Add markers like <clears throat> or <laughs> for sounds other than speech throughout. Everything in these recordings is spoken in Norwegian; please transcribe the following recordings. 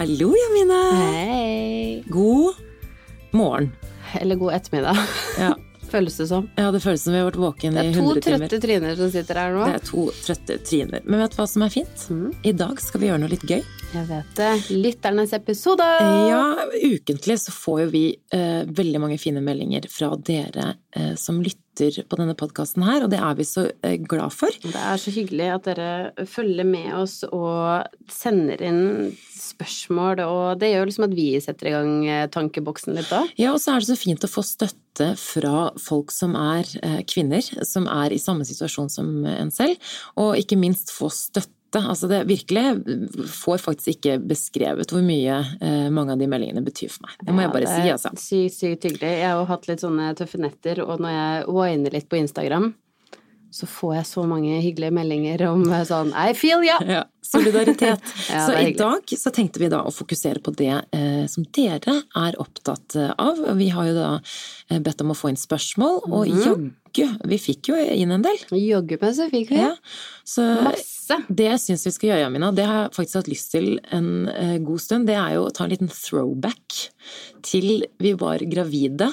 Hallo, Jamine. Hei. God morgen. Eller god ettermiddag, Ja, <laughs> føles det som. ja det føles som vi har vært våken Det er to 100 timer. trøtte tryner som sitter her nå. Det er to trøtte tryner. Men vet du hva som er fint? Mm. I dag skal vi gjøre noe litt gøy. Jeg vet det. Lytternes episode! Ja, ukentlig så får jo vi eh, veldig mange fine meldinger fra dere eh, som lytter på denne podkasten her, og det er vi så eh, glad for. Det er så hyggelig at dere følger med oss og sender inn spørsmål, og det gjør liksom at vi setter i gang eh, tankeboksen litt da. Ja, og så er det så fint å få støtte fra folk som er eh, kvinner, som er i samme situasjon som en selv, og ikke minst få støtte. Altså det virkelig får faktisk ikke beskrevet hvor mye eh, mange av de meldingene betyr for meg. Det må jeg bare si, altså. Sykt, sykt hyggelig. Jeg har jo hatt litt sånne tøffe netter, og når jeg winer litt på Instagram, så får jeg så mange hyggelige meldinger om eh, sånn I feel ya! Ja, solidaritet. <laughs> Ja, så i dag så tenkte vi da å fokusere på det eh, som dere er opptatt av. Vi har jo da eh, bedt om å få inn spørsmål, og Mhm. jaggu, vi fikk jo inn en del. Jaggu meg så fikk vi. Ja. Så Masse. det jeg syns vi skal gjøre, Amina, det har jeg faktisk hatt lyst til en eh, god stund, det er jo å ta en liten throwback til vi var gravide.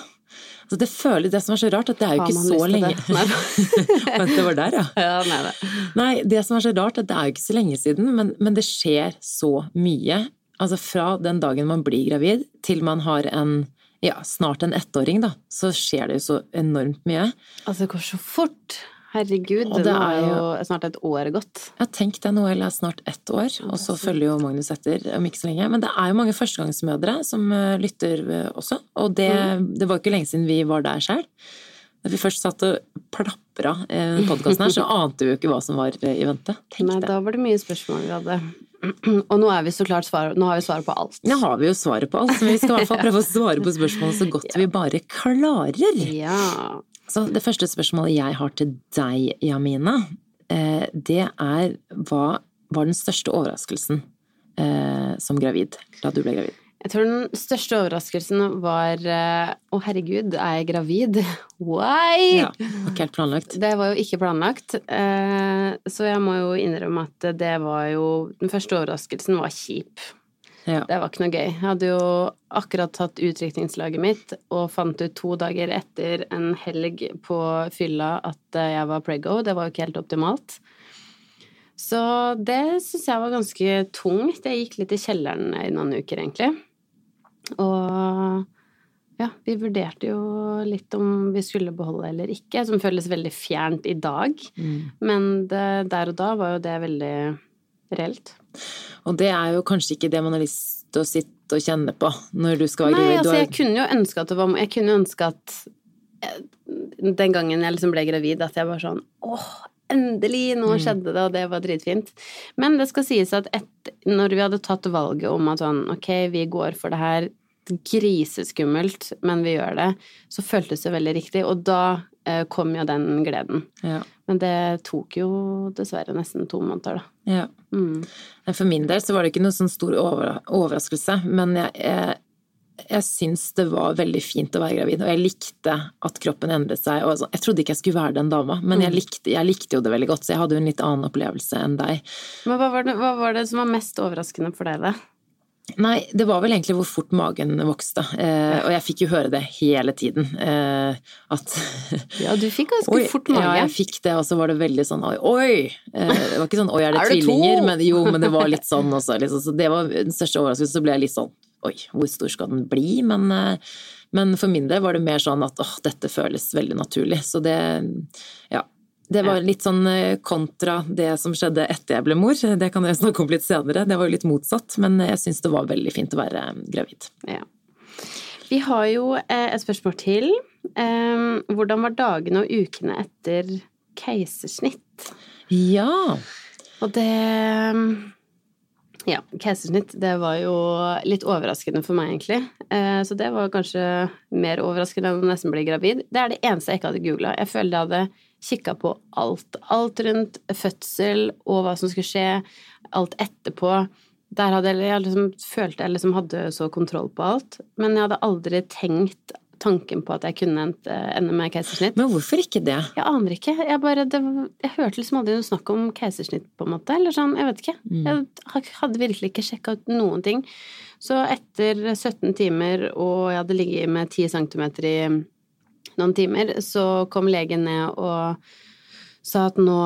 Altså det føler, det som er så rart, at det er jo ikke så lenge det? <laughs> Det var der, ja. <laughs> Ja, nei, det. Nei, det som er så rart, at det er jo ikke så lenge siden, men, men det skjer så mye. Altså fra den dagen man blir gravid til man har en ja, snart en ettåring, da, så skjer det jo så enormt mye. Altså, det går så fort. Herregud, Og det nå er jo snart et år gått. Jeg har tenkt det, Noel er snart ett år, og så følger jo Magnus etter om ikke så lenge. Men det er jo mange førstegangsmødre som eh, lytter eh, også, og det, det var ikke lenge siden vi var der sjøl. Da vi først satt og plapra i podkasten her, så <laughs> ante vi jo ikke hva som var eh, i vente. Tenk Nei, det. da var det mye spørsmål vi hadde. <clears throat> Og nå er vi så klart svar, nå har vi svaret på alt. Nå har vi jo svaret på alt, men vi skal i hvert fall <laughs> prøve å svare på spørsmålet så godt vi bare klarer. Ja. Så det første spørsmålet jeg har til deg, Jamina, eh, det er hva var den største overraskelsen eh, som gravid, da du ble gravid? Jeg tror den største overraskelsen var eh, Å, herregud, er jeg gravid? <laughs> Why? Ja, ikke helt planlagt. Det var jo ikke planlagt, så jeg må jo innrømme at det var jo Den første overraskelsen var kjip. Ja. Det var ikke noe gøy. Jeg hadde jo akkurat tatt utdrikningslaget mitt og fant ut to dager etter en helg på fylla at eh, jeg var prego. Det var jo ikke helt optimalt. Så det syns jeg var ganske tungt. Jeg gikk litt i kjelleren i noen uker, egentlig. Og ja, vi vurderte jo litt om vi skulle beholde eller ikke, som føles veldig fjernt i dag. Mm. Men det, der og da var jo det veldig reelt. Og det er jo kanskje ikke det man har lyst til å sitte og kjenne på når du skal være gravid. Nei, altså jeg kunne jo ønske at det var Jeg kunne ønske at eh, den gangen jeg liksom ble gravid, at jeg var sånn åh, endelig, nå Mm. skjedde det, og det var dritfint. Men det skal sies at et, når vi hadde tatt valget om at sånn, ok, vi går for det her, griseskummelt, men vi gjør det, så føltes det veldig riktig, og da kom jo den gleden. ja, Men det tok jo dessverre nesten to måneder, da. ja. Mm. For min del så var det ikke noe sånn stor over, overraskelse, men jeg, jeg, jeg syns det var veldig fint å være gravid, og jeg likte at kroppen endret seg. Og altså, jeg trodde ikke jeg skulle være den dama, men jeg likte, jeg likte jo det veldig godt, så jeg hadde jo en litt annen opplevelse enn deg. Men hva var, det, hva var det som var mest overraskende for deg, da? Nei, det var vel egentlig hvor fort magen vokste, eh, og jeg fikk jo høre det hele tiden. Eh, at <laughs> Ja, du fikk ganske Oi, fort mage. Ja, jeg fikk det, og så var det veldig sånn oi, oi! Eh, Det var ikke sånn oi, er det <laughs> Er det tvillinger? Men jo, men det var litt sånn også. Liksom. Så det var den største overraskelsen. Så ble jeg litt sånn oi, hvor stor skal den bli? Men, eh, men for min del var det mer sånn at åh, dette føles veldig naturlig. Så det ja. Det var litt sånn eh, kontra det som skjedde etter jeg ble mor. Det kan jeg snakke om litt senere. Det var jo litt motsatt, men jeg syns det var veldig fint å være gravid. Ja. Vi har jo eh, et spørsmål til. Eh, hvordan var dagene og ukene etter keisersnitt? Ja. Og det Ja, keisersnitt, det var jo litt overraskende for meg, egentlig. Eh, så det var kanskje mer overraskende enn å nesten bli gravid. Det er det eneste jeg ikke hadde googla. Jeg føler det hadde kikka på alt. Alt rundt fødsel og hva som skulle skje. Alt etterpå. Der hadde jeg, jeg liksom, følte jeg liksom hadde så kontroll på alt. Men jeg hadde aldri tenkt tanken på at jeg kunne ende med keisersnitt. Men hvorfor ikke det? Jeg aner ikke. Jeg, bare, det, jeg hørte liksom aldri noe snakk om keisersnitt, på en måte. Eller sånn, jeg vet ikke. Jeg hadde virkelig ikke sjekka ut noen ting. Så etter 17 timer, og jeg hadde ligget med 10 centimeter i noen timer, så kom legen ned og sa at nå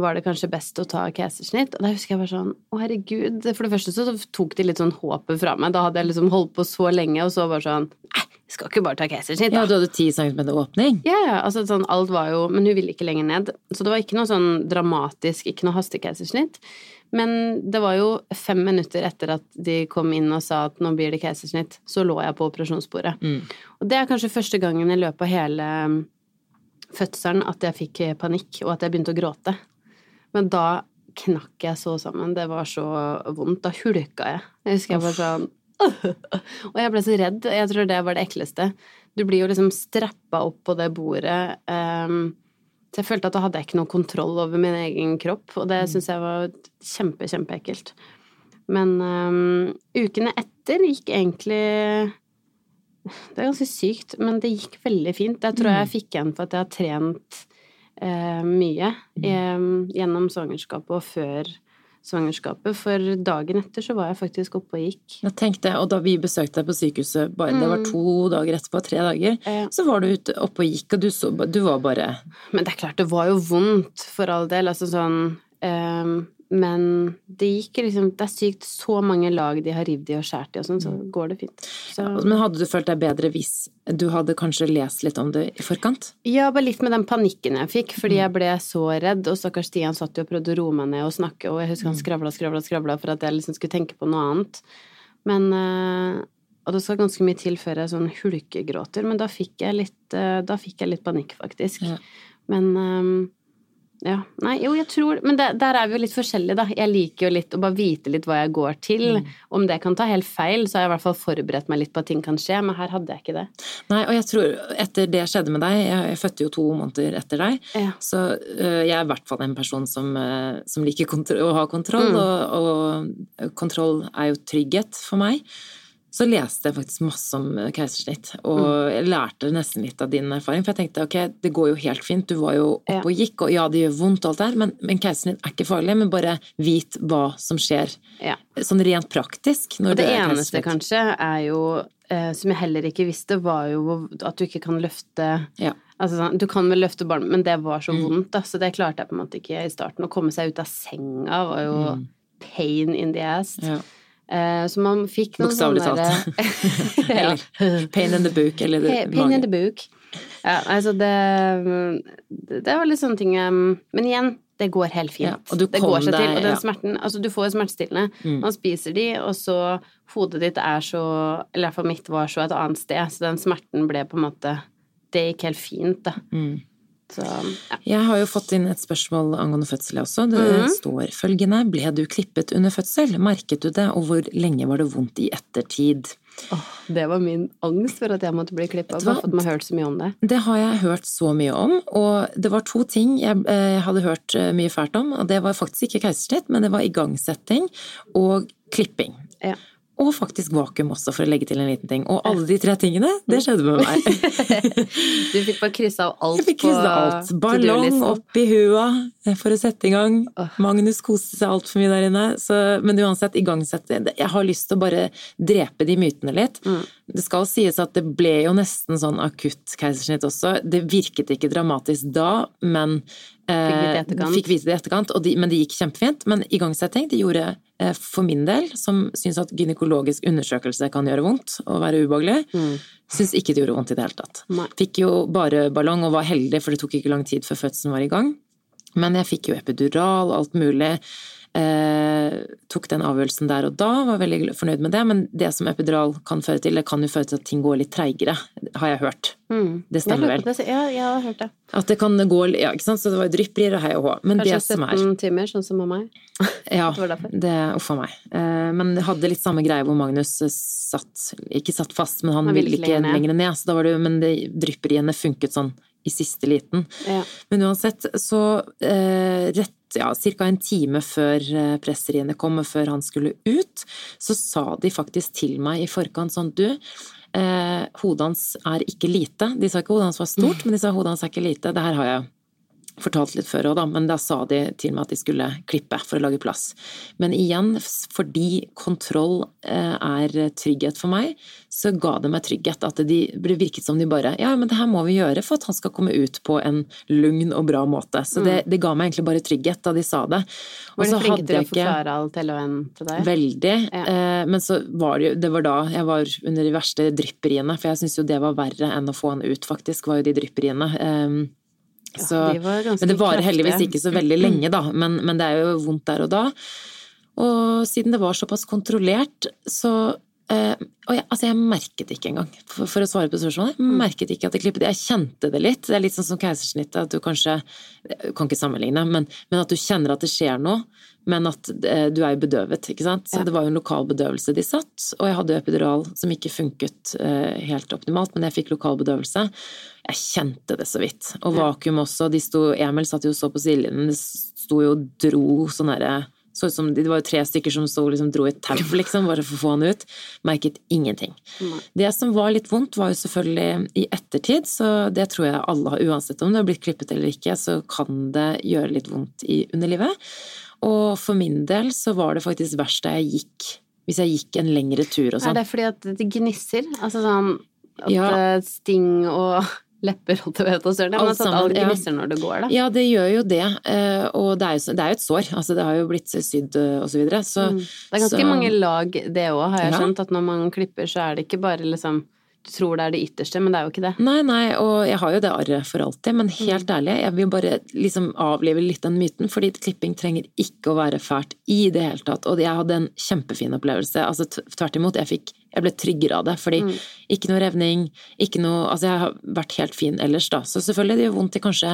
var det kanskje best å ta keisersnitt. Og da husker jeg bare sånn Å, herregud. For det første så tok de litt sånn håpet fra meg. Da hadde jeg liksom holdt på så lenge, og så bare sånn Nei, jeg skal ikke bare ta keisersnitt, da. Ja, du hadde ti centimeter åpning? Ja, ja. Altså sånn alt var jo Men hun ville ikke lenger ned. Så det var ikke noe sånn dramatisk, ikke noe hastekeisersnitt. Men det var jo fem minutter etter at de kom inn og sa at nå blir det keisersnitt, så lå jeg på operasjonsbordet. Mm. Og det er kanskje første gangen i løpet av hele fødselen at jeg fikk panikk, og at jeg begynte å gråte. Men da knakk jeg så sammen. Det var så vondt. Da hulka jeg. Jeg husker jeg bare sånn <laughs> Og jeg ble så redd. Jeg tror det var det ekleste. Du blir jo liksom strappa opp på det bordet. Um, så jeg følte at da hadde jeg ikke noe kontroll over min egen kropp, og det syns jeg var kjempe, kjempeekkelt. Men um, ukene etter gikk egentlig Det er ganske sykt, men det gikk veldig fint. Jeg tror jeg fikk igjen for at jeg har trent eh, mye eh, gjennom svangerskapet og før svangerskapet. For dagen etter så var jeg faktisk oppe og gikk. Jeg tenkte, og da vi besøkte deg på sykehuset, bare, det var to dager etterpå, tre dager, Ja. så var du ute oppe og gikk, og du, så, du var bare Men det er klart, det var jo vondt for all del, altså sånn ehm, Men det gikk liksom Det er sykt så mange lag de har rivd i og skåret i og sånn, så går det fint. Så Men hadde du følt deg bedre hvis du hadde kanskje lest litt om det i forkant? Ja, bare litt med den panikken jeg fikk, fordi jeg ble så redd, og stakkars Stian satt jo og prøvde å roe meg ned og snakke, og jeg husker han skravla, skravla, skravla for at jeg liksom skulle tenke på noe annet. Men eh, Og det skal ganske mye til før jeg sånn hulkegråter, men da fikk jeg litt, eh, fikk jeg litt panikk, faktisk. Ja. Men eh, ja. Nei, jo, jeg tror Men der, der er vi jo litt forskjellige, da. Jeg liker jo litt å bare vite litt hva jeg går til. Om det kan ta helt feil, så har jeg i hvert fall forberedt meg litt på at ting kan skje, men her hadde jeg ikke det. Nei, og jeg tror etter det skjedde med deg, jeg, jeg fødte jo to måneder etter deg, Ja. så øh, jeg er i hvert fall en person som, øh, som liker å ha kontroll, og, og kontroll er jo trygghet for meg. Så leste jeg faktisk masse om øh, keisersnitt, og jeg lærte nesten litt av din erfaring, for jeg tenkte ok, det går jo helt fint, du var jo oppe og gikk, og ja, det gjør vondt og alt det her, men, men keisersnitt er ikke farlig, men bare vit hva som skjer, Ja. sånn rent praktisk. Når Og det er eneste, kanskje, er jo eh, Som jeg heller ikke visste, var jo at du ikke kan løfte Ja. Altså sånn, du kan vel løfte barn, men det var så vondt, da, så det klarte jeg på en måte ikke i starten. Å komme seg ut av senga var jo pain in the ass. Ja. Eh, så man fikk noen Bokstavelig talt. <laughs> <laughs> ja. Eller pain in the book, eller Pain magen. in the book. Ja, altså det Det var litt sånne ting um, Men igjen, det går helt fint. Ja, det går seg til. Og den. Mm. smerten Altså, du får jo smertestillende. Man spiser de, og så Hodet ditt er så Eller i hvert fall mitt var så et annet sted, så den smerten ble på en måte Det gikk helt fint, da. Mm. Så ja. Jeg har jo fått inn et spørsmål angående fødsel også. Det mm. står følgende Ble du klippet under fødsel? Merket du det, og hvor lenge var det vondt i ettertid? Oh, det var min angst for at jeg måtte bli klippa. Bare for at man har hørt så mye om det. Det har jeg hørt så mye om, og det var to ting jeg eh, hadde hørt eh, mye fælt om. Og det var faktisk ikke keisersnitt, men det var igangsetting og klipping. Ja. Og faktisk vakuum også, for å legge til en liten ting. Og alle de tre tingene, det skjedde med meg. <laughs> Du fikk bare kryssa av alt Jeg fikk krysse alt. Ballong opp i hua for å sette i gang. Magnus koste seg altfor mye der inne. Så, men uansett, igangsette Jeg har lyst til å bare drepe de mytene litt. Mm. Det skal sies at det ble jo nesten sånn akutt keisersnitt også. Det virket ikke dramatisk da, men eh, fikk vite det i etterkant, de, men det gikk kjempefint. Men igangsetting, de gjorde eh, for min del, som syns at gynekologisk undersøkelse kan gjøre vondt og være ubehagelig, Mm. syns ikke det gjorde vondt i det hele tatt. Nei. Fikk jo bare ballong og var heldig, for det tok ikke lang tid før fødselen var i gang. Men jeg fikk jo epidural og alt mulig. Eh, tok den avgjørelsen der og da, var veldig fornøyd med det. Men det som epidural kan føre til, det kan jo føre til at ting går litt treigere, har jeg hørt. Mm. Det stemmer vel? det. Ja, jeg har hørt det. At det kan gå Ja, ikke sant, så det var drypperier og hei og hå. Men Kanskje det som er 17 timer, sånn som med meg. <laughs> Ja, Det var derfor. det Uff a meg. Eh, Men hadde litt samme greie hvor Magnus eh, satt Ikke satt fast, men han, Han ville ikke lenger ned. Så da var det, men det, drypperiene funket sånn i siste liten. Ja. Men uansett, så eh, rett ja, ca. en time før eh, presseriene kom, og før han skulle ut, så sa de faktisk til meg i forkant sånn du, eh, hodet hans er ikke lite. De sa ikke hodet hans var stort, men de sa hodet hans er ikke lite. Det her har jeg fortalt litt før òg, da, men da sa de til meg at de skulle klippe for å lage plass. Men igjen, fordi kontroll eh, er trygghet for meg, så ga det meg trygghet. At det virket som de bare Ja, men det her må vi gjøre for at han skal komme ut på en lugn og bra måte. Så det, det ga meg egentlig bare trygghet da de sa det. Var de flinke til å forklare alt hele veien til deg? Veldig. Ja. Eh, men så var det jo Det var da jeg var under de verste drypperiene, for jeg syns jo det var verre enn å få han ut, faktisk, var jo de drypperiene. Så, ja, men det varer heldigvis ikke så veldig lenge, da. Men, men, det er jo vondt der og da. Og siden det var såpass kontrollert, så eh, Og jeg, altså jeg merket det ikke engang, for, for, å svare på spørsmålet. Jeg merket ikke at det klippet. Jeg kjente det litt. Det er litt sånn som keisersnittet, at du kanskje Kan ikke sammenligne, men, men at du kjenner at det skjer noe men at uh, du er jo bedøvet, ikke sant. Så ja. det var jo en lokal bedøvelse de satt, og jeg hadde epidural som ikke funket uh, helt optimalt, men jeg fikk lokal bedøvelse. Jeg kjente det så vidt. Og vakuum også. De sto, Emil satt jo og så på sidelinjen, det sto jo og dro sånn derre så som, Det var jo tre stykker som stod, liksom dro i tau, <laughs> liksom, bare for å få han ut. Merket ingenting. Nei. Det som var litt vondt, var jo selvfølgelig i ettertid, så det tror jeg alle har, uansett om det har blitt klippet eller ikke, så kan det gjøre litt vondt i underlivet. Og for min del så var det faktisk verst da jeg gikk Hvis jeg gikk en lengre tur og sånn. Er det fordi at det gnisser? Altså sånn at ja. sting og lepper, og til vet og søren. Men at alt gnisser ja. når det går, da. Ja, det gjør jo det. Eh, og det er jo, det er jo et sår. Altså, det har jo blitt sydd eh, og så videre. Så, mm. Det er ganske så... mange lag, det òg, har jeg skjønt. At når man klipper, så er det ikke bare liksom tror det er det ytterste, men det er jo ikke det. Nei, nei, og jeg har jo det arret for alltid, men helt mm. ærlig, jeg vil bare liksom avlive litt den myten, fordi klipping trenger ikke å være fælt i det hele tatt. Og jeg hadde en kjempefin opplevelse. Altså tvert imot, jeg fikk jeg ble tryggere av det, fordi mm. ikke noe revning, ikke noe Altså, jeg har vært helt fin ellers, da. Så selvfølgelig, det gjør vondt i kanskje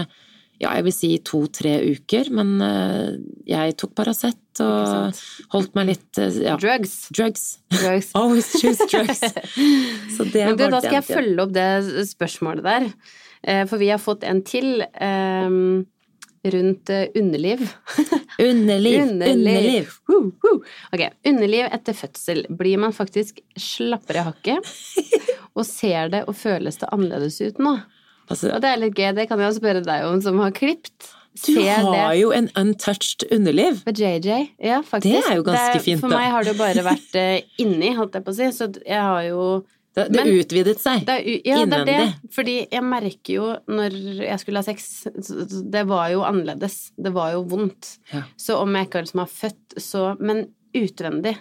ja, jeg vil si to-tre uker, men uh, jeg tok Paracet og holdt meg litt uh, ja. Drugs. Drugs. drugs. <laughs> Always choose drugs. <laughs> Så det men du, var da skal jeg følge opp det spørsmålet der, uh, for vi har fått en til um, rundt <laughs> underliv. underliv, underliv. Woo, woo. Ok, underliv etter fødsel. Blir man faktisk slappere i hakket? Og ser det og føles det annerledes ut nå? Altså, og det er litt gøy, det kan jeg også spørre deg om, som har klipt. Du har det. jo en untouched underliv. Med JJ, ja faktisk. Det er jo ganske er, fint, da. For meg har det jo bare vært uh, inni, holdt jeg på å si, så jeg har jo det, det men, utvidet seg det ja, innvendig. Det er det. Fordi jeg merker jo når jeg skulle ha sex Det var jo annerledes. Det var jo vondt. Ja. Så om jeg ikke liksom har født, så Men utvendig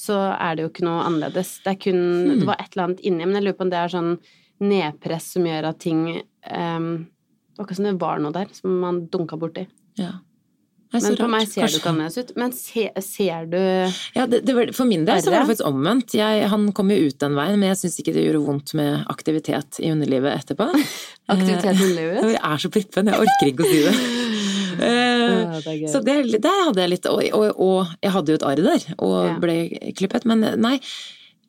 så er det jo ikke noe annerledes. Det kun hmm. Det var et eller annet inni, men jeg lurer på om det er sånn nedpress som gjør at ting um, Det var ikke som det var noe der, som man dunka borti. Ja. Men på meg ser Kanskje. du ikke annerledes ut. Men se, ser du Ja, det, det var, For min del så var det faktisk omvendt. Jeg, han kom jo ut den veien, men jeg syns ikke det gjorde vondt med aktivitet i underlivet etterpå. <laughs> aktivitet i underlivet? <laughs> Jeg er så prippen, jeg orker ikke å si det. <laughs> uh, det så det, der hadde jeg litt og, og, og, jeg hadde jo et arr der, og ja. ble klippet. Men nei,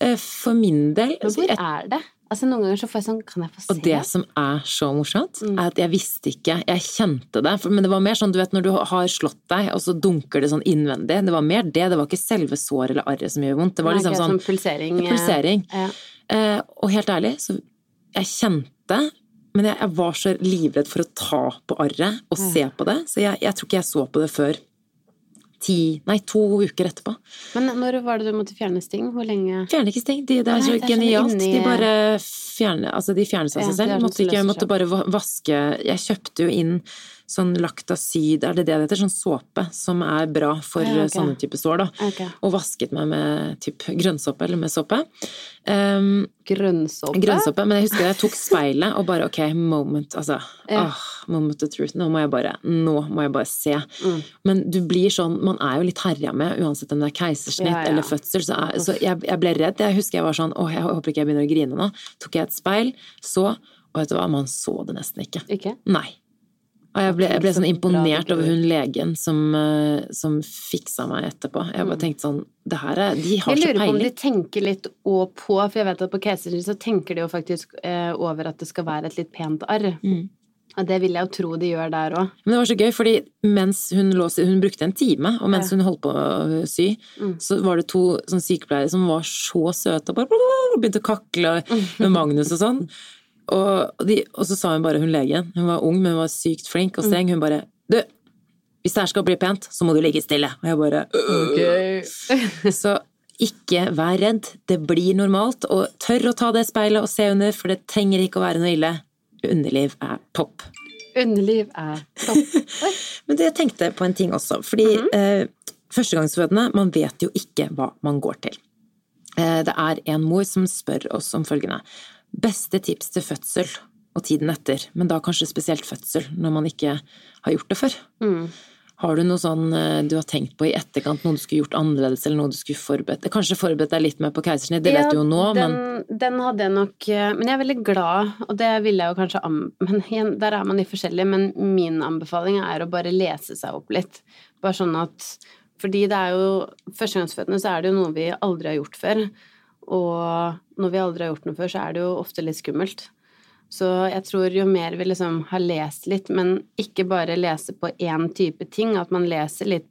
eh, for min del hvor er det? Altså Noen ganger så får jeg sånn Kan jeg få se? Og det som er så morsomt, mm. er at jeg visste ikke Jeg kjente det, men det var mer sånn du vet når du har slått deg, og så dunker det sånn innvendig. Det var mer det. Det var ikke selve såret eller arret som gjør vondt. Det var liksom sånn, sånn pulsering. pulsering. Ja. Eh, og helt ærlig, så jeg kjente men jeg, jeg, var så livredd for å ta på arret og se på det, så jeg, jeg tror ikke jeg så på det før ti, nei, to uker etterpå. Men når var det du måtte fjerne sting? Hvor lenge Fjerner ikke sting. De, det er så nei, genialt. Inni... De bare fjerner Altså, de fjerner seg ja, selv. Måtte ikke, måtte bare vaske Jeg kjøpte jo inn sånn laktasid, er det det det heter? Sånn såpe som er bra for ja, okay. sånne type sår, da. Okay. Og vasket meg med typ grønnsåpe eller med såpe. Um, grønnsåpe? Grønnsåpe, men jeg husker jeg tok speilet og bare ok, moment, altså. Ja. Åh, moment of truth. Nå må jeg bare, nå må jeg bare se. Mm. Men du blir sånn, man er jo litt herja med, uansett om det er keisersnitt ja, eller fødsel, så, er, så jeg, jeg, ble redd. Jeg husker jeg var sånn, åh, jeg håper ikke jeg begynner å grine nå. Tok jeg et speil, så, og vet du hva, man så det nesten ikke. Ikke? Nei. Og jeg ble, jeg ble sånn imponert over hun legen som, eh, som fiksa meg etterpå. Jeg bare mm. tenkte sånn det her er, De har så peiling. Jeg lurer på om de tenker litt òg på, for jeg vet at på keisersnitt så tenker de jo faktisk eh, over at det skal være et litt pent arr. Mm. Og det vil jeg jo tro de gjør der òg. Men det var så gøy, fordi mens hun lå Hun brukte en time, og mens hun holdt på å sy, så var det to sånn sykepleiere som var så søte og bare begynte å kakle <laughs> med Magnus og sånn. Og, de, og så sa hun bare, hun legen, hun var ung, men hun var sykt flink og streng, hun bare Du, hvis det her skal bli pent, så må du ligge stille. Og jeg bare Så ikke vær redd, det blir normalt, og tør å ta det speilet og se under, for det trenger ikke å være noe ille. Underliv er topp. Underliv er topp. <laughs> Men det jeg tenkte på en ting også, fordi eh, førstegangsfødende, man vet jo ikke hva man går til. Eh, det er en mor som spør oss om følgende. Beste tips til fødsel og tiden etter, men da kanskje spesielt fødsel, når man ikke har gjort det før. Har du noe sånn eh, du har tenkt på i etterkant, noe du skulle gjort annerledes, eller noe du skulle forberedt Kanskje forberedt deg litt mer på keisersnitt, det vet du jo nå, den, men Den hadde jeg nok eh, Men jeg er veldig glad, og det ville jeg jo kanskje. <laughs> Men igjen, der er man litt forskjellig, men min anbefaling er å bare lese seg opp litt. Bare sånn at Fordi det er jo Førstegangsfødende så er det jo noe vi aldri har gjort før. Og når vi aldri har gjort noe før, så er det jo ofte litt skummelt. Så jeg tror jo mer vi liksom har lest litt, men ikke bare lese på én type ting, at man leser litt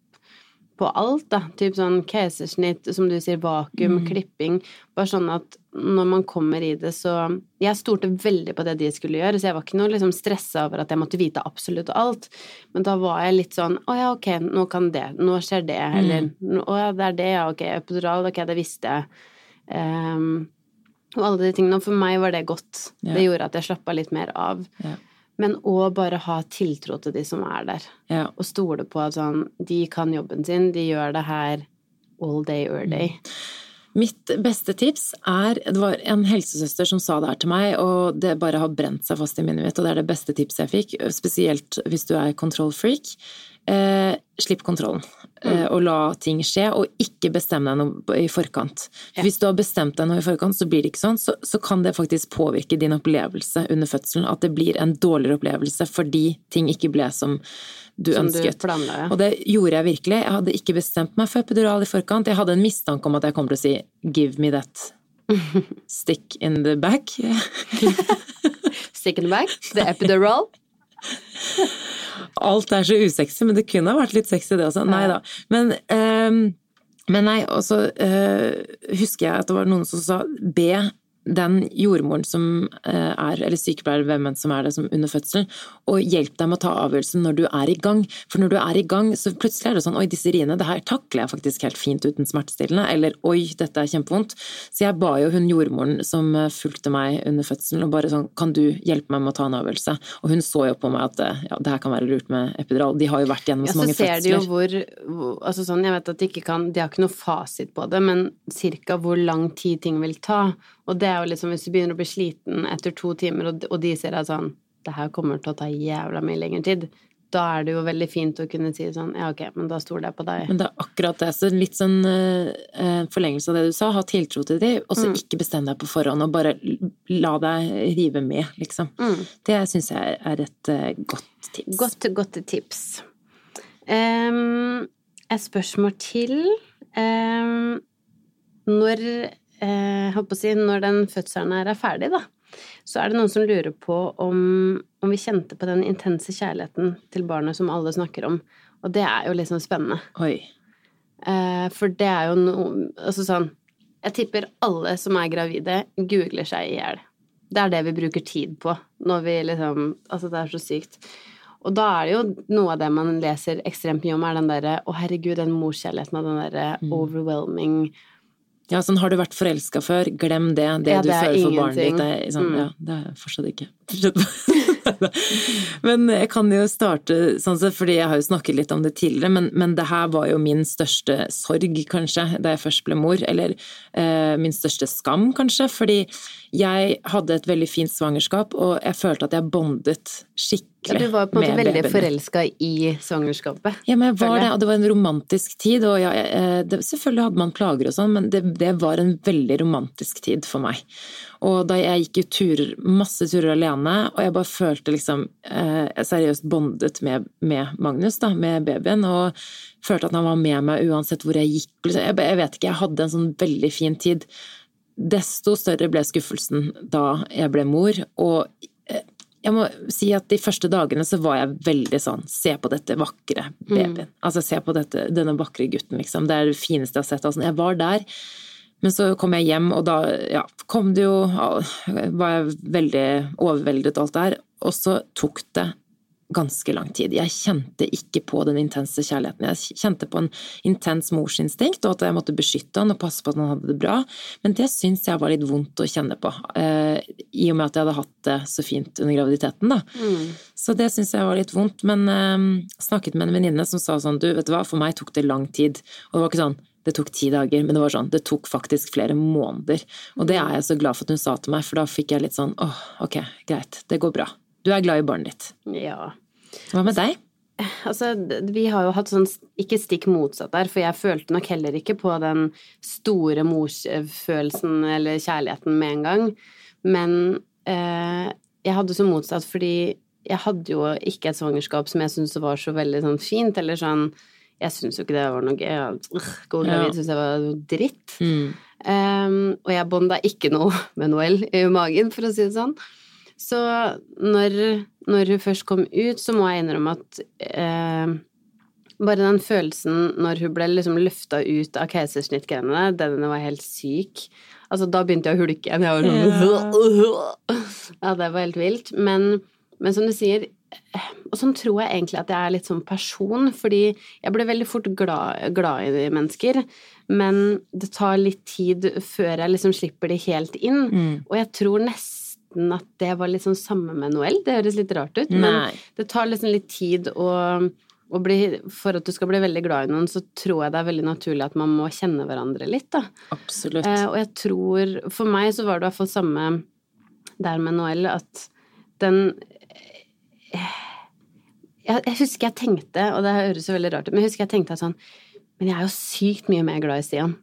på alt, da. Typ sånn keisersnitt, som du sier, vakuum, klipping. Bare sånn at når man kommer i det, så Jeg stolte veldig på det de skulle gjøre, så jeg var ikke noe liksom stressa over at jeg måtte vite absolutt alt. Men da var jeg litt sånn Å ja, ok, nå kan det. Nå skjer det. Eller Å ja, det er det, ja, ok. Epidural, ok, det visste jeg. Ehm, og alle de tingene. Og for meg var det godt. Ja. Det gjorde at jeg slappa litt mer av. Ja. Men òg bare ha tiltro til de som er der. ja. Og stole på at sånn, de kan jobben sin, de gjør det her all day, all day. Mitt beste tips er Det var en helsesøster som sa det her til meg, og det bare har brent seg fast i minnet mitt, og det er det beste tipset jeg fikk, spesielt hvis du er kontrollfreak. Eh, slipp kontrollen, eh, og la ting skje, og ikke bestemme deg noe i forkant. For Hvis du har bestemt deg noe i forkant, så blir det ikke sånn, så, så kan det faktisk påvirke din opplevelse under fødselen. At det blir en dårligere opplevelse fordi ting ikke ble som du Som du ønsket. planla, ja. Og det gjorde jeg virkelig. Jeg hadde ikke bestemt meg for epidural i forkant. Jeg hadde en mistanke om at jeg kom til å si 'give me that <laughs> stick in the back'. <laughs> Stick in the back, the epidural. <laughs> Alt er så usexy, men det kunne ha vært litt sexy det også. Nei da. Men, um men nei, og så eh, husker jeg at det var noen som sa be den jordmoren som eh, er, eller sykepleier, hvem enn som er det, som under fødselen, og hjelp deg med å ta avgjørelsen når du er i gang. For når du er i gang, så plutselig er det sånn oi, disse riene, det her takler jeg faktisk helt fint uten smertestillende, eller oi, dette er kjempevondt. Så jeg ba jo hun jordmoren som eh, fulgte meg under fødselen, og bare sånn kan du hjelpe meg med å ta en avgjørelse? Og hun så jo på meg at eh, ja, det her kan være lurt med epidural. De har jo vært gjennom Ja, så så mange ser de jo hvor Altså sånn, jeg vet at de ikke kan De har ikke noe fasit på det, men cirka hvor lang tid ting vil ta. Og det er jo liksom hvis du begynner å bli sliten etter to timer, og, de sier deg sånn Det her kommer til å ta jævla mye lengre tid. Da er det jo veldig fint å kunne si sånn Ja, ok, men da stoler jeg på deg. Men det er akkurat det. Så litt sånn uh, forlengelse av det du sa. Ha tiltro til dem, og så ikke bestem deg på forhånd, og bare la deg rive med, liksom. Det syns jeg er et uh, godt tips. Godt, godt tips. Um, et spørsmål til. Um, når eh, si, når den fødselen her er ferdig, da, så er det noen som lurer på om, om vi kjente på den intense kjærligheten til barnet som alle snakker om. Og det er jo liksom spennende. Eh, for det er jo noe Altså sånn Jeg tipper alle som er gravide, googler seg i hjel. Det er det vi bruker tid på når vi liksom Altså, det er så sykt. Og da er det jo noe av det man leser ekstremt mye om, er den derre Å, herregud, den morskjærligheten og den derre overwhelming Ja, sånn har du vært forelska før, glem det. Det Ja, du det du føler for barnet ingenting. ditt, det er sånn, Mm. ja, det er fortsatt ikke. <laughs> men jeg kan jo starte sånn sett, fordi jeg har jo snakket litt om det tidligere, men, men det her var jo min største sorg, kanskje, da jeg først ble mor. Eller eh, min største skam, kanskje, fordi jeg hadde et veldig fint svangerskap, og jeg følte at jeg bondet ja, Du var på en måte veldig babyen. forelska i svangerskapet. Ja, men jeg var det, og det var en romantisk tid. Og ja, eh, det, selvfølgelig hadde man plager og sånn, men det, det var en veldig romantisk tid for meg. Og da jeg gikk jo turer, masse turer alene, og jeg bare følte liksom eh, Jeg seriøst bondet med, med Magnus, da, med babyen, og følte at han var med meg uansett hvor jeg gikk. Liksom. Jeg, jeg vet ikke, jeg hadde en sånn veldig fin tid. Desto større ble skuffelsen da jeg ble mor, og eh, jeg må si at de første dagene så var jeg veldig sånn Se på dette vakre babyen. Mm. Altså se på dette, denne vakre gutten, liksom. Det er det fineste jeg har sett. Altså, jeg var der. Men så kom jeg hjem, og da ja, kom det jo Var jeg veldig overveldet og alt det her. Og så tok det ganske lang tid. Jeg kjente ikke på den intense kjærligheten. Jeg kjente på en intens morsinstinkt, og at jeg måtte beskytte han og passe på at han hadde det bra. Men det syns jeg var litt vondt å kjenne på, eh, i og med at jeg hadde hatt det så fint under graviditeten, da. Mm. Så det syns jeg var litt vondt. Men eh, snakket med en venninne som sa sånn, du, vet du hva, for meg tok det lang tid. Og det var ikke sånn det tok ti dager, men det var sånn, det tok faktisk flere måneder. Og det er jeg så glad for at hun sa til meg, for da fikk jeg litt sånn åh, ok, greit, det går bra. Du er glad i barnet ditt. Ja. Hva med deg? Altså, vi har jo hatt sånn ikke stikk motsatt der, for jeg følte nok heller ikke på den store morsfølelsen eller kjærligheten med en gang. Men eh, jeg hadde så motsatt fordi jeg hadde jo ikke et svangerskap som jeg syntes var så veldig sånn fint, eller sånn Jeg syns jo ikke det var noe gøy. Gå gravid syns jeg var dritt. Mm. Um, og jeg bånda ikke noe <laughs> med Noel i magen, for å si det sånn. Så når, når, hun først kom ut, så må jeg innrømme at eh, bare den følelsen når hun ble liksom løfta ut av keisersnittgrenene, den var helt syk. Altså, da begynte jeg å hulke igjen. Jeg var sånn <laughs> Ja, det var helt vilt. Men, men som du sier, og sånn tror jeg egentlig at jeg er litt sånn person, fordi jeg blir veldig fort glad, glad, i mennesker, men det tar litt tid før jeg liksom slipper de helt inn. Mm. Og jeg tror nesten nesten at det var sånn samme med Noel. Det høres litt rart ut, men det tar liksom litt tid å, bli, For at du skal bli veldig glad i noen, så tror jeg det er veldig naturlig at man må kjenne hverandre litt, da. Absolutt. Eh, og jeg tror For meg så var det i hvert fall samme der med Noel, at den eh, jeg, jeg, husker jeg tenkte, og det høres jo veldig rart ut, men jeg husker jeg tenkte sånn Men jeg er jo sykt mye mer glad i Stian.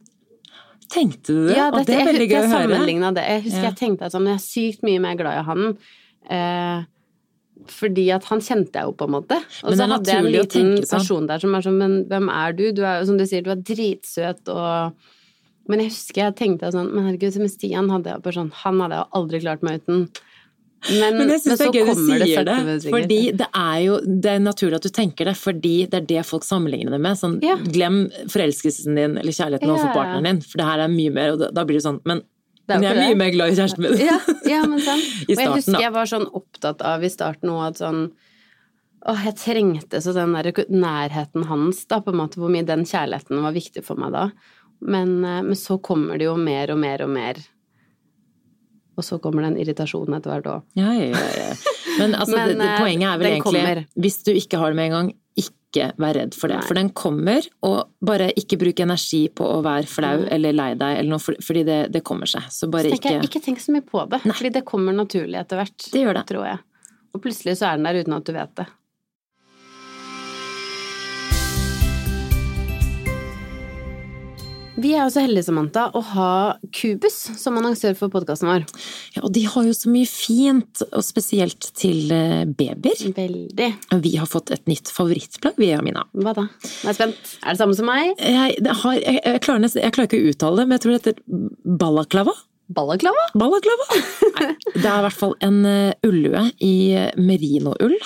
Tenkte du det? Ja, dette, det er veldig gøy å høre. Det. Jeg husker ja. jeg tenkte at sånn, jeg er sykt mye mer glad i han. Eh, fordi at han kjente jeg jo, på en måte. Og så hadde jeg en liten sånn. person der som er sånn Men hvem er du? Du er jo, som du sier, du er dritsøt og Men jeg husker jeg tenkte sånn Men herregud, med Stian hadde jeg bare sånn Han hadde jeg aldri klart meg uten. Men, men jeg så det er sier det, det fordi det er jo det er naturlig at du tenker det, fordi det er det folk sammenligner det med. Sånn, ja. Glem forelskelsen din eller kjærligheten ja. overfor partneren din, for det her er mye mer, og da blir det sånn Men, men jeg er mye mer glad i kjæresten min. Ja, ja men. <laughs> I starten, og jeg husker jeg var sånn opptatt av i starten òg at sånn Åh, jeg trengte så den der nærheten hans, da, på en måte, hvor mye den kjærligheten var viktig for meg da. Men, eh, men så kommer det jo mer og mer og mer og så kommer den irritasjonen etter hvert òg. Ja, ja, ja. Men, altså, <laughs> Men det, det, eh, poenget er vel egentlig kommer. hvis du ikke har det med en gang, ikke vær redd for det. Nei. For den kommer, og bare ikke bruk energi på å være flau mm. eller lei deg eller noe, fordi det, det kommer seg. Så bare så ikke Ikke tenk så mye på det, Nei. fordi det kommer naturlig etter hvert. Det gjør det. Tror jeg. Og plutselig så er den der uten at du vet det. Vi er jo så heldige, Samantha, å ha Cubus som annonsør for podkasten vår. Ja, og de har jo så mye fint, og spesielt til eh, babyer. Veldig. Vi har fått et nytt favorittplagg, vi, Amina. Hva da? Jeg er spent. Er det samme som meg? Jeg, har, jeg, jeg, klarer, nesten, jeg klarer ikke å uttale det, men jeg tror det heter balaklava. Balaklava? Balaklava! <laughs> det er i hvert fall en eh, ullue i merinoull,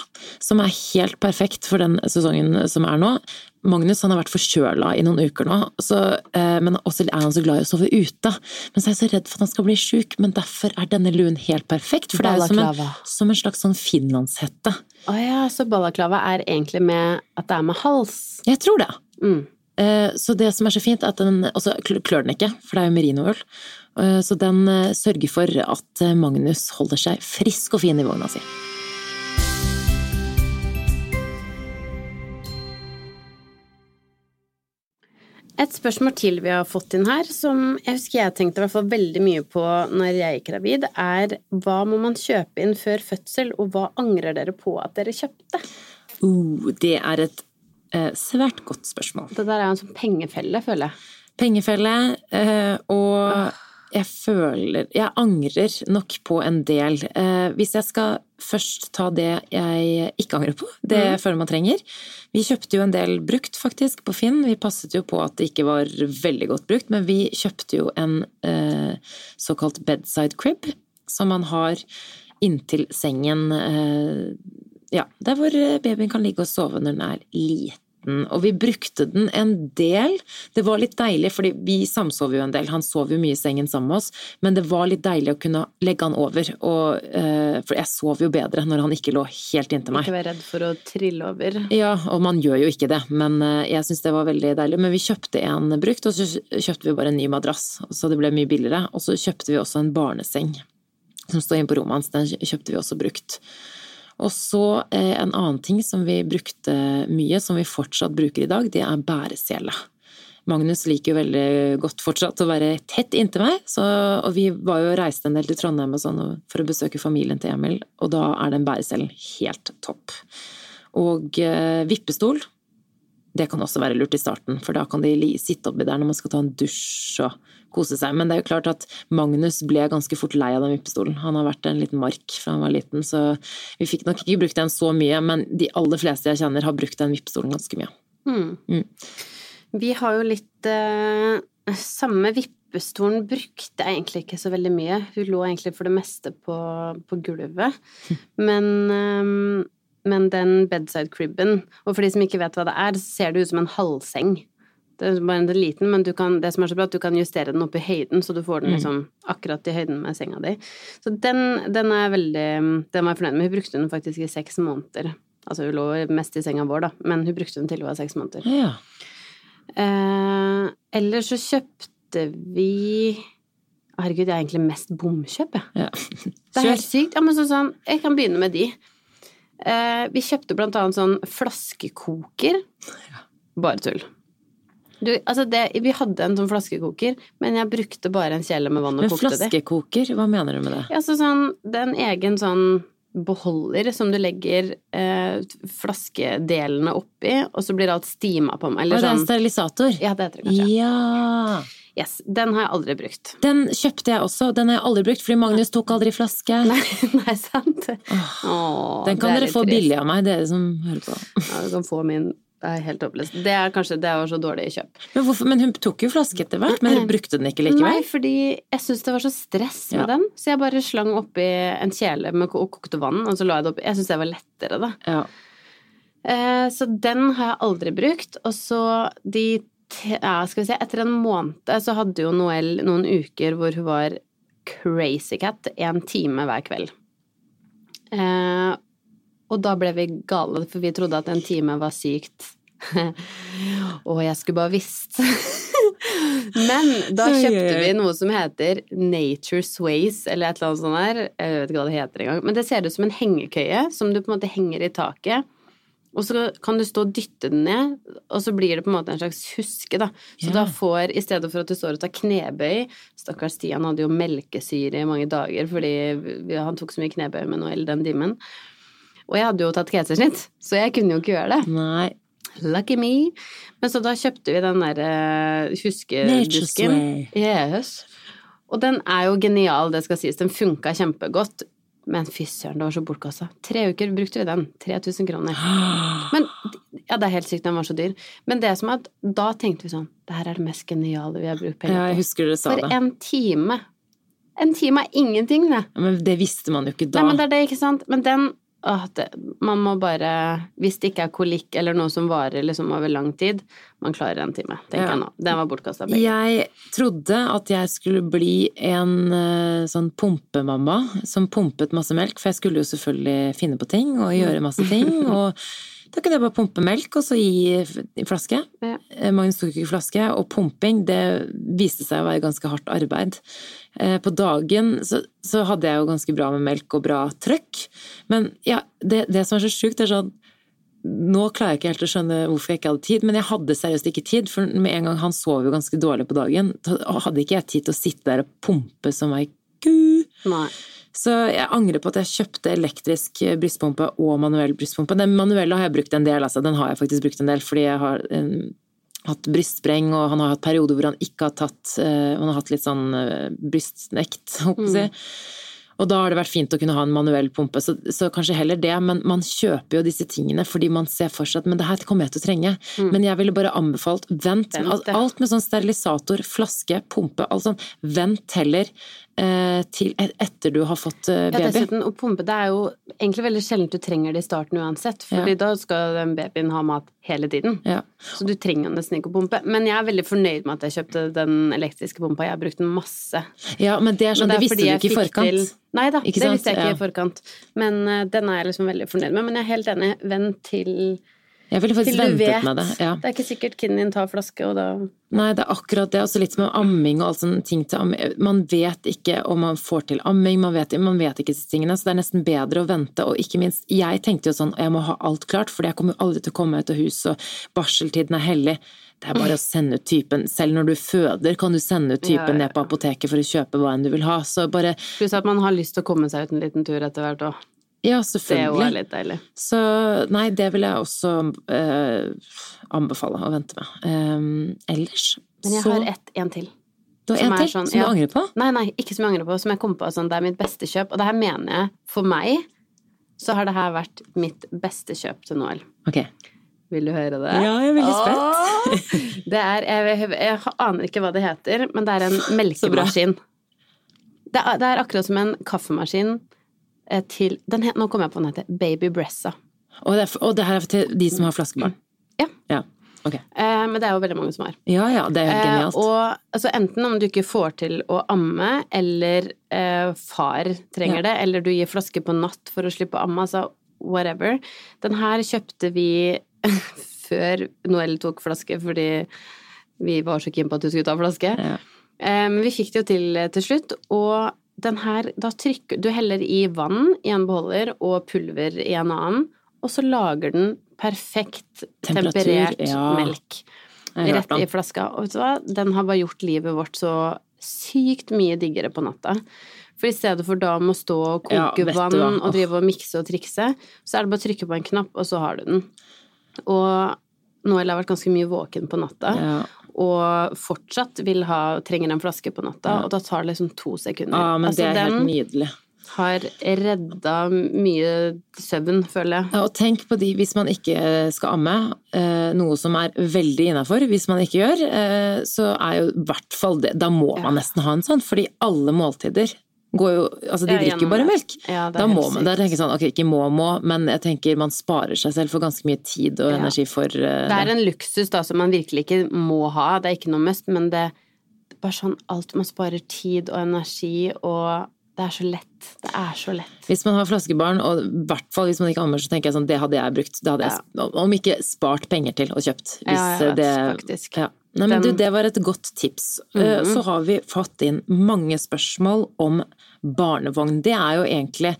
som er helt perfekt for den sesongen som er nå. Magnus han har vært forkjøla i noen uker nå, så, eh, men også er han så glad i å sove ute. Men så er jeg så redd for at han skal bli sjuk, men derfor er denne luen helt perfekt. For det er jo som en, som en slags sånn finlandshette. Å ja, så balaklava er egentlig med at det er med hals? Jeg tror det. Mm. Eh, så det som er så fint, er at den Og så klør den ikke, for det er jo merinoull. Eh, så den sørger for at Magnus holder seg frisk og fin i vogna si. Et spørsmål til vi har fått inn her, som jeg husker jeg tenkte i hvert fall veldig mye på når jeg gikk gravid, er hva må man kjøpe inn før fødsel, og hva angrer dere på at dere kjøpte? Uh, det er et uh, svært godt spørsmål. Det der er jo en sånn pengefelle, føler jeg. Pengefelle, uh, og jeg føler Jeg angrer nok på en del. Eh, hvis jeg skal først ta det jeg ikke angrer på, det mm. jeg føler man trenger Vi kjøpte jo en del brukt, faktisk, på Finn. Vi passet jo på at det ikke var veldig godt brukt, men vi kjøpte jo en eh, såkalt bedside crib, som man har inntil sengen. eh, Ja, der hvor babyen kan ligge og sove når den er liten. Og vi brukte den en del. Det var litt deilig, fordi vi samsov jo en del. Han sov jo mye i sengen sammen med oss, men det var litt deilig å kunne legge han over. Og, eh, for jeg sov jo bedre når han ikke lå helt inntil meg. Ikke vær redd for å trille over. Ja, og man gjør jo ikke det, men eh, jeg syns det var veldig deilig. Men vi kjøpte en brukt, og så kjøpte vi bare en ny madrass, så det ble mye billigere. Og så kjøpte vi også en barneseng som står inne på rommet hans, den kjøpte vi også brukt. Og så eh, en annen ting som vi brukte mye, som vi fortsatt bruker i dag, det er bæresele. Magnus liker jo veldig godt fortsatt å være tett inntil meg, så, og vi var jo reiste en del til Trondheim sånn for å besøke familien til Emil, og da er den bæreselen helt topp. Og eh, vippestol, det kan også være lurt i starten, for da kan de sitte oppi der når man skal ta en dusj og kose seg. Men det er jo klart at Magnus ble ganske fort lei av den vippestolen. Han har vært en liten mark fra han var liten, så vi fikk nok ikke brukt den så mye, men de aller fleste jeg kjenner har brukt den vippestolen ganske mye. Mm. Mm. Vi har jo litt eh, Samme vippestolen brukte jeg egentlig ikke så veldig mye. Hun lå egentlig for det meste på, på gulvet. <laughs> Men, eh, men den bedside cribben, og for de som ikke vet hva det er, så ser det ut som en halvseng. Det er bare en liten, men du kan, det som er så bra, at du kan justere den opp i høyden, så du får den liksom akkurat i høyden med senga di. Så den, den er veldig Den var jeg fornøyd med. Hun brukte den faktisk i seks måneder. Altså hun lå mest i senga vår, da, men hun brukte den til hun var seks måneder. Ja. Eh, eller så kjøpte vi Herregud, jeg er egentlig mest bomkjøp, jeg. ja. Det er helt sykt. Ja, men sånn, sånn, jeg kan begynne med de. Eh, vi kjøpte blant annet sånn flaskekoker. Bare tull. Du, altså det, vi hadde en sånn flaskekoker, men jeg brukte bare en kjele med vann og Men kokte det. flaskekoker, hva mener du med det? Ja, så sånn, det er en egen sånn beholder som du legger eh, flaskedelene oppi, og så blir alt stima på meg. Å, sånn. det er en sånn sterilisator? Ja, det heter det kanskje. Ja. Yes, den har jeg aldri brukt. Den kjøpte jeg også. Den har jeg aldri brukt, fordi Magnus tok aldri flaske. Nei, <laughs> nei sant? Åh, Den kan er dere få trist. billig av meg, dere som hører på. Ja, du kan få min Det er helt håpløst. Det er kanskje Det var så dårlig kjøp. Men, hvorfor, men hun tok jo flaske etter hvert, men hun brukte den ikke likevel? Nei, fordi jeg syntes det var så stress med Ja. den, så jeg bare slang oppi en kjele med og kokte vann, og så la jeg det oppi. Jeg syntes det var lettere, da. Ja. Eh, så den har jeg aldri brukt. Og så de ja, skal vi se, etter en måned så hadde jo Noel noen uker hvor hun var crazy cat en time hver kveld. Eh, og da ble vi gale, for vi trodde at en time var sykt. <laughs> og jeg skulle bare visst. <laughs> Men da kjøpte vi noe som heter Nature Sways, eller et eller annet sånt der. Jeg vet ikke hva det heter engang. Men det ser ut som en hengekøye som du på en måte henger i taket. Og så kan du stå og dytte den ned, og så blir det på en måte en slags huske, da. Så Ja. da får, i stedet for at du står og tar knebøy Stakkars Stian hadde jo melkesyre i mange dager fordi han tok så mye knebøy med Noel den dimmen. Og jeg hadde jo tatt keisersnitt, så jeg kunne jo ikke gjøre det. Nei. Lucky me. Men så da kjøpte vi den der uh, Nature's huskedusken. Yes. Og den er jo genial, det skal sies. Den funka kjempegodt. Men fy søren, det var så bortkasta. Tre uker brukte vi den. 3000 kroner. Men Ja, det er helt sykt, den var så dyr. Men det som er at da tenkte vi sånn Det her er det mest geniale vi har brukt Ja, jeg husker dere sa For det. en time. En time er ingenting, det. Men det visste man jo ikke da. Nei, men det er det, ikke sant? Men den det, Man må bare Hvis det ikke er kolikk eller noe som varer liksom over lang tid, man klarer en time, tenker Ja. jeg nå. Den var bortkasta. Jeg trodde at jeg skulle bli en eh, sånn pumpemamma som pumpet masse melk, for jeg skulle jo selvfølgelig finne på ting og gjøre masse ting. <laughs> Og da kunne jeg bare pumpe melk og så gi i flaske. Ja. Eh, Magnus tok ikke flaske, og pumping det viste seg å være ganske hardt arbeid. Eh, På dagen så, så hadde jeg jo ganske bra med melk og bra trøkk, men ja, det, det som er så sjukt, er sånn nå klarer jeg ikke helt å skjønne hvorfor jeg ikke hadde tid, men jeg hadde seriøst ikke tid, for med en gang han sov jo ganske dårlig på dagen, da hadde ikke jeg tid til å sitte der og pumpe som ei ku. Nei. Så jeg angrer på at jeg kjøpte elektrisk brystpumpe og manuell brystpumpe. Den manuelle har jeg brukt en del, altså. Den har jeg faktisk brukt en del, fordi jeg har eh, hatt brystspreng, og han har hatt perioder hvor han ikke har tatt uh, Han har hatt litt sånn uh, brystnekt, <laughs> holdt jeg på å si. Og da har det vært fint å kunne ha en manuell pumpe, så, så kanskje heller det. Men man kjøper jo disse tingene fordi man ser for seg at men det her kommer jeg til å trenge. Men jeg ville bare anbefalt vent. Vent, Alt, med sånn sterilisator, flaske, pumpe, alt sånn. Vent heller til etter du har fått baby. Ja, dessuten, å pumpe, det er jo egentlig veldig sjeldent du trenger det i starten uansett, fordi da skal den babyen ha mat hele tiden. Ja. Så du trenger nesten ikke å pumpe. Men jeg er veldig fornøyd med at jeg kjøpte den elektriske pumpa. Jeg har brukt den masse. ja, men det er sånn, det, er visste du ikke i forkant. Til... Nei da, det visste jeg ikke Ja. i forkant. Men uh, den er jeg liksom veldig fornøyd med. Men jeg er helt enig. Vent til, Jeg ville faktisk ventet med det. Ja. Det er ikke sikkert kiden din tar flaske, og da Nei, det er akkurat det. Også litt med amming og alt sånne ting til amming. Man vet ikke om man får til amming, man vet, man vet ikke disse tingene. Så det er nesten bedre å vente. Og ikke minst, jeg tenkte jo sånn, jeg må ha alt klart, for jeg kommer jo aldri til å komme ut av huset, og barseltiden er hellig. Det er bare å sende ut typen. Selv når du føder, kan du sende ut typen Ja, ja, ned på apoteket for å kjøpe hva enn du vil ha. Så bare Pluss at man har lyst til å komme seg ut en liten tur etter hvert òg. Ja, selvfølgelig. Det er litt deilig. Så nei, det vil jeg også eh, anbefale å vente med. Um, ellers Men jeg så har ett, en til. Du har en til sånn- som ja. du angrer på? Nei, nei, ikke som jeg angrer på, som jeg kom på sånn, det er mitt beste kjøp. Og det her mener jeg, for meg, så har det her vært mitt beste kjøp til Noel. Ok. Vil du høre det? Ja, jeg er veldig spent. Åh! Det er, jeg, jeg, jeg aner ikke hva det heter, men det er en melkemaskin. Det er, det er akkurat som en kaffemaskin til den het, Nå kommer jeg på den heter Baby Bressa. Og det, er, og det her er til de som har flaskebarn? Ja. Ja, Okay. Eh, men det er jo veldig mange som har. Ja ja, det er genialt. Eh, genialt. og altså, enten om du ikke får til å amme, eller eh, far trenger Ja. det, eller du gir flaske på natt for å slippe å amme, altså whatever. Den her kjøpte vi <laughs> før Noel tok flaske, fordi vi var så keen på at du skulle ta flaske. Ja. Eh, Men vi fikk det jo til eh, til slutt, og den her, da trykker du heller i vann i en beholder og pulver i en annen, og så lager den perfekt temperert ja. melk Jeg rett i flaska. Og vet du hva, den har bare gjort livet vårt så sykt mye diggere på natta. For i stedet for da å stå og koke ja, vann og drive og mikse og trikse, så er det bare å trykke på en knapp, og så har du den. Og Noel har vært ganske mye våken på natta, Ja. Og fortsatt vil ha, trenger en flaske på natta, og da tar det liksom to sekunder. Ja, men altså, det er helt nydelig. har redda mye søvn, føler jeg. Ja, og tenk på de hvis man ikke skal amme, eh, noe som er veldig innafor. Hvis man ikke gjør, eh, så er jo i hvert fall det Da må man nesten ha en sånn, fordi alle måltider går jo Altså, de Ja, drikker jo bare melk. Ja, Da må man, da jeg sånn, ok, ikke må må, men jeg tenker man sparer seg selv for ganske mye tid og Ja. energi for uh, Det er en luksus da som man virkelig ikke må ha, det er ikke noe must, men det er bare sånn alt man sparer tid og energi, og det er så lett. Det er så lett. Hvis man har flaskebarn, og i hvert fall hvis man ikke ammer, så tenker jeg sånn, det hadde jeg brukt. Det hadde jeg, om ikke spart penger til og kjøpt. Hvis Ja, ja, vet, det, faktisk. Ja. Nei, men du, det var et godt tips. Mm -hmm. Så har vi fått inn mange spørsmål om barnevogn. Det er jo egentlig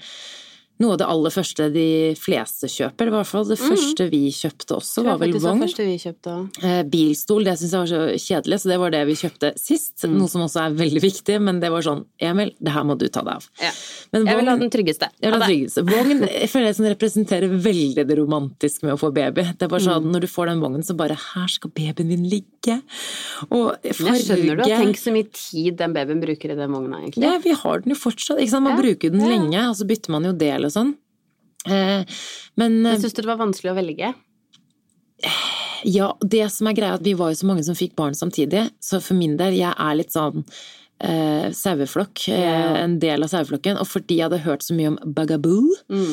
noe av det aller første de fleste kjøper. I hvert fall det første vi kjøpte også, var vel. Det var vogn. Eh, Bilstol, det syns jeg var så kjedelig, så det var det vi kjøpte sist. Mm. Noe som også er veldig viktig, men det var sånn Emil, det her må du ta deg av. Ja. Men Jeg vil ha den tryggeste. jeg vil ha den tryggeste. Vogn <laughs> jeg føler jeg som representerer veldig det romantiske med å få baby. Det er bare sånn, Mm. Når du får den vognen, så bare Her skal babyen din ligge. Og farge jeg skjønner du, tenk så mye tid den babyen bruker i den vogna, egentlig. Ja, vi har den jo fortsatt. Ikke sant? Man Ja, bruker den lenge, og så bytter man jo del og sånn. Eh, men Syns du det var vanskelig å velge. Ja, det som er greia at vi var jo så mange som fikk barn samtidig, så for min del, jeg er litt sånn eh, saueflokk, eh, en del av saueflokken, og fordi jeg hadde hørt så mye om bagaboo, Mm.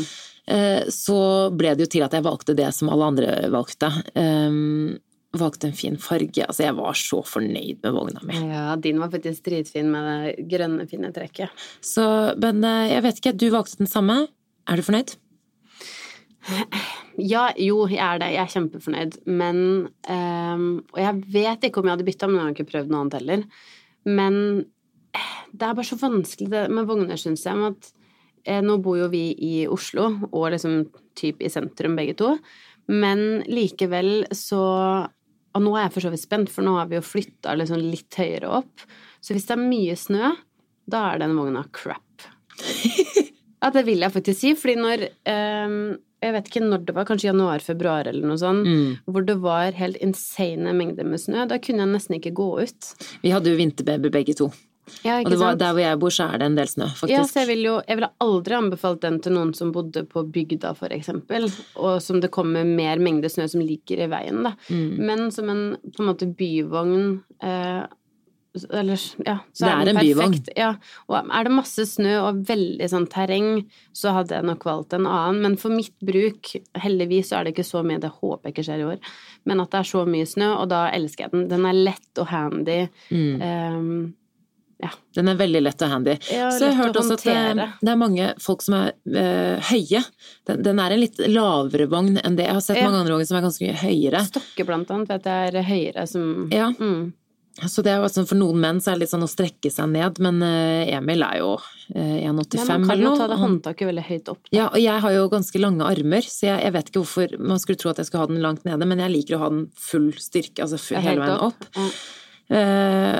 eh, så ble det jo til at jeg valgte det som alle andre valgte. Um, valgte en fin farge, altså jeg var så fornøyd med vogna mi. Ja, din var faktisk dritfin med det grønne, fine trekket. Så, men eh, jeg vet ikke, du valgte den samme, er du fornøyd? Ja, jo, jeg er det. Jeg er kjempefornøyd. Men um, Og jeg vet ikke om jeg hadde bytta, men jeg har ikke prøvd noe annet heller. Men eh, det er bare så vanskelig med vogner, syns jeg. Med at eh, nå bor jo vi i Oslo, og liksom typ i sentrum begge to. Men likevel så Og nå er jeg for så vidt spent, for nå har vi jo flytta liksom litt høyere opp. Så hvis det er mye snø, da er den vogna crap. <laughs> Ja, det vil jeg faktisk si, fordi når um, Jeg vet ikke når det var, kanskje januar-februar eller noe sånt, Mm. hvor det var helt insane mengder med snø. Da kunne jeg nesten ikke gå ut. Vi hadde jo vinterbaby begge to, Ja, og det var, der hvor jeg bor så er det en del snø, faktisk. Ja, så jeg vil jo Jeg vil aldri anbefalt den til noen som bodde på bygda, for eksempel, og som det kommer mer mengde snø som ligger i veien, da. Mm. Men som en på en måte byvogn, eh, eller, ja, så Det er den en byvogn. perfekt. Ja, og er det masse snø og veldig sånn terreng, så hadde jeg nok valgt en annen. Men for mitt bruk, heldigvis så er det ikke så mye, det håper jeg ikke skjer i år, men at det er så mye snø, og da elsker jeg den. Den er lett og handy. Mm. ehm, Den er veldig lett og handy. Ja, Så jeg har hørt også at det, det er mange folk som er eh, høye. Den, den er en litt lavere vogn enn det. Jeg har sett Ja. mange andre vogner som er ganske mye høyere. Stokke blant annet vet jeg er høyere som Ja, mm. Så det er jo sånn, For noen menn så er det litt sånn å strekke seg ned, men eh, Emil er jo 1,85 ja, 1,85 Man kan jo ta det håndtaket veldig høyt opp. Ja, og jeg har jo ganske lange armer, så jeg, jeg vet ikke hvorfor man skulle tro at jeg skulle ha den langt nede, men jeg liker å ha den full styrke, altså full, hele veien opp. Ja. Eh,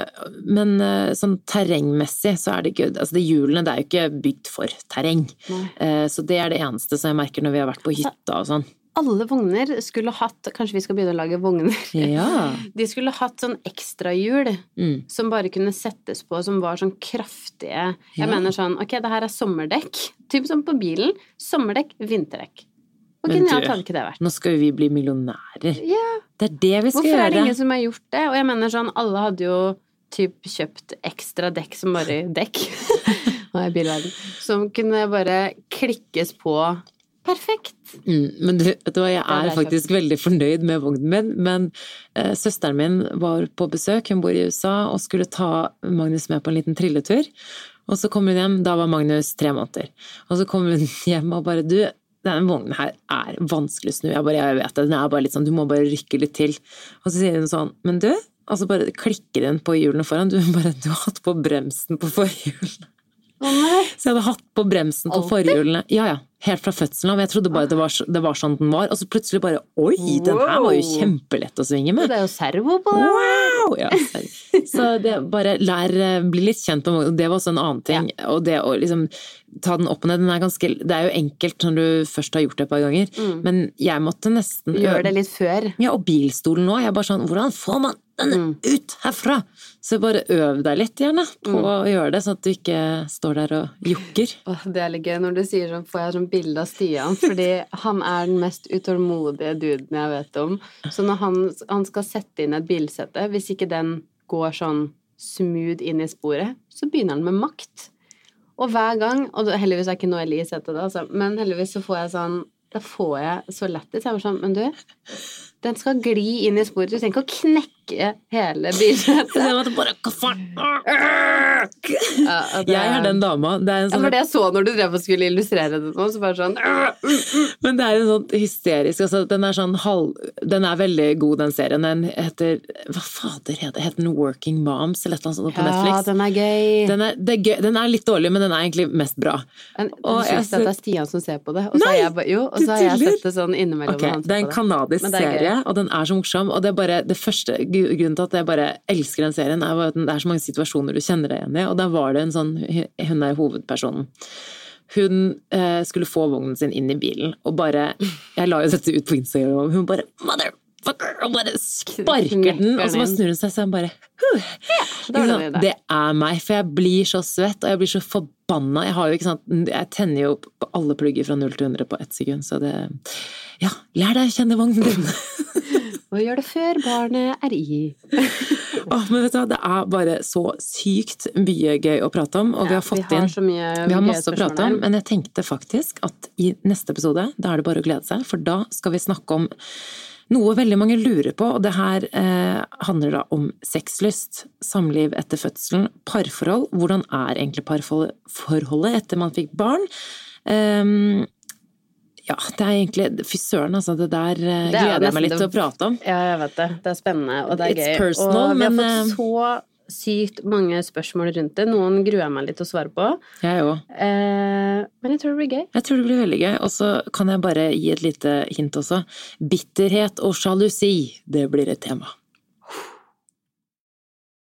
men eh, sånn terrengmessig så er det ikke Altså, de hjulene det er jo ikke bygd for terreng. Eh, så det er det eneste som jeg merker når vi har vært på hytta og sånn. Alle vogner skulle hatt Kanskje vi skal begynne å lage vogner? Ja. <laughs> De skulle hatt sånn ekstrahjul Mm. som bare kunne settes på, som var sånn kraftige Jeg Ja. mener sånn, ok, det her er sommerdekk, typ som på bilen. Sommerdekk, vinterdekk. Hvor genialt hadde ikke det vært? Nå skal jo vi bli millionærer. Ja, Det er det vi skal Hvorfor er det ingen som har gjort det? Og jeg mener sånn, alle hadde jo typ kjøpt ekstra dekk som bare dekk. <laughs> Nå er jeg bilverden. Som kunne bare klikkes på. Perfekt. Mm, men du, vet du hva, jeg er faktisk veldig fornøyd med vognen min, men eh, søsteren min var på besøk, hun bor i USA, og skulle ta Magnus med på en liten trilletur. Og så kom hun hjem, da var Magnus tre måneder. Og så kom hun <laughs> hjem og bare du, denne vognen her er vanskelig å snu. Jeg bare, jeg vet det, den er bare litt sånn, du må bare rykke litt til. Og så sier hun sånn, men du, og så bare klikker den på hjulene foran, du, <laughs> bare, du har hatt på bremsen på forhjulene. Så jeg hadde hatt på bremsen på forhjulene. Ja, ja. Helt fra fødselen av. Jeg trodde bare det var, det var sånn den var. Og så plutselig bare Oi, den her var jo kjempelett å svinge med. Det er jo servo på den. Wow! Ja, så det bare lær eh, Bli litt kjent med vognen. Det var også en annen ting. Og det å liksom ta den opp og ned, den er ganske Det er jo enkelt når du først har gjort det et par ganger, men jeg måtte nesten Gjør det litt før. Ja, og bilstolen nå. Jeg er bare sånn Hvordan får man ut herfra? Så bare øv deg litt, gjerne, på å gjøre det, sånn at du ikke står der og jokker. Det er litt gøy. Når du sier sånn, får jeg sånn bilde av Stian, fordi han er den mest utålmodige duden jeg vet om. Så når han, han skal sette inn et bilsette, hvis ikke den går sånn smooth inn i sporet, så begynner han med makt. Og hver gang, og heldigvis er ikke noe Eli i settet da, altså, men heldigvis så får jeg sånn da får jeg så lættis. Jeg var sånn, men du, den skal gli inn i sporet. Du trenger ikke å knekke hele bildet. Ja, og Jeg er den dama. Det er en Ja, sånn for det jeg så når du drev og skulle illustrere det nå, så bare sånn <laughs> Men det er en sånn hysterisk altså, Den er sånn halv Den er veldig god, den serien. Den heter Hva fader heter den? Heter den Working Moms eller noe sånt på Ja, Netflix? den er gøy. Den er, det er gøy. den er litt dårlig, men den er egentlig mest bra. Men Og du jeg at det er Stian som ser på det? Og så Nei, har jeg, ba... jo, og du så har jeg sett det sånn innimellom. Ok, når han ser Det er en kanadisk er serie, og den er så morsom. Og det er bare det første grunnen til at jeg bare elsker den serien, er at det er så mange situasjoner du kjenner deg igjen i. Og der var det en sånn Hun er hovedpersonen. Hun eh, skulle få vognen sin inn i bilen, og bare Jeg la jo dette ut på Instagram, og hun bare Motherfucker! Og bare sparker den, og så bare snur hun seg, så jeg bare huh. ja, det Ikke det. Det er meg, for jeg blir så svett, og jeg blir så forbanna. Jeg har jo, ikke sant, jeg tenner jo på alle plugger fra 0 til 100 på ett sekund, så det Ja, lær deg å kjenne vognen din! <laughs> Og gjør det før barnet er i. <laughs> oh, men vet du hva, det er bare så sykt mye gøy å prate om, og vi har fått vi har inn så mye vi har masse å prate om, men jeg tenkte faktisk at i neste episode, da er det bare å glede seg, for da skal vi snakke om noe veldig mange lurer på, og det her eh, handler da om sexlyst, samliv etter fødselen, parforhold. Hvordan er egentlig parforholdet etter man fikk barn? Ehm, ja, det er egentlig Fy søren, altså. Det der eh, Det er gleder jeg meg litt til å prate om. Ja, jeg vet det. Det er spennende, og det er It's gøy. personal, og vi har men, fått så sykt mange spørsmål rundt det. Noen gruer jeg meg litt til å svare på. Jeg òg. Eh, men jeg tror det blir gøy. Jeg tror det blir veldig gøy. Og så kan jeg bare gi et lite hint også. Bitterhet og sjalusi, det blir et tema.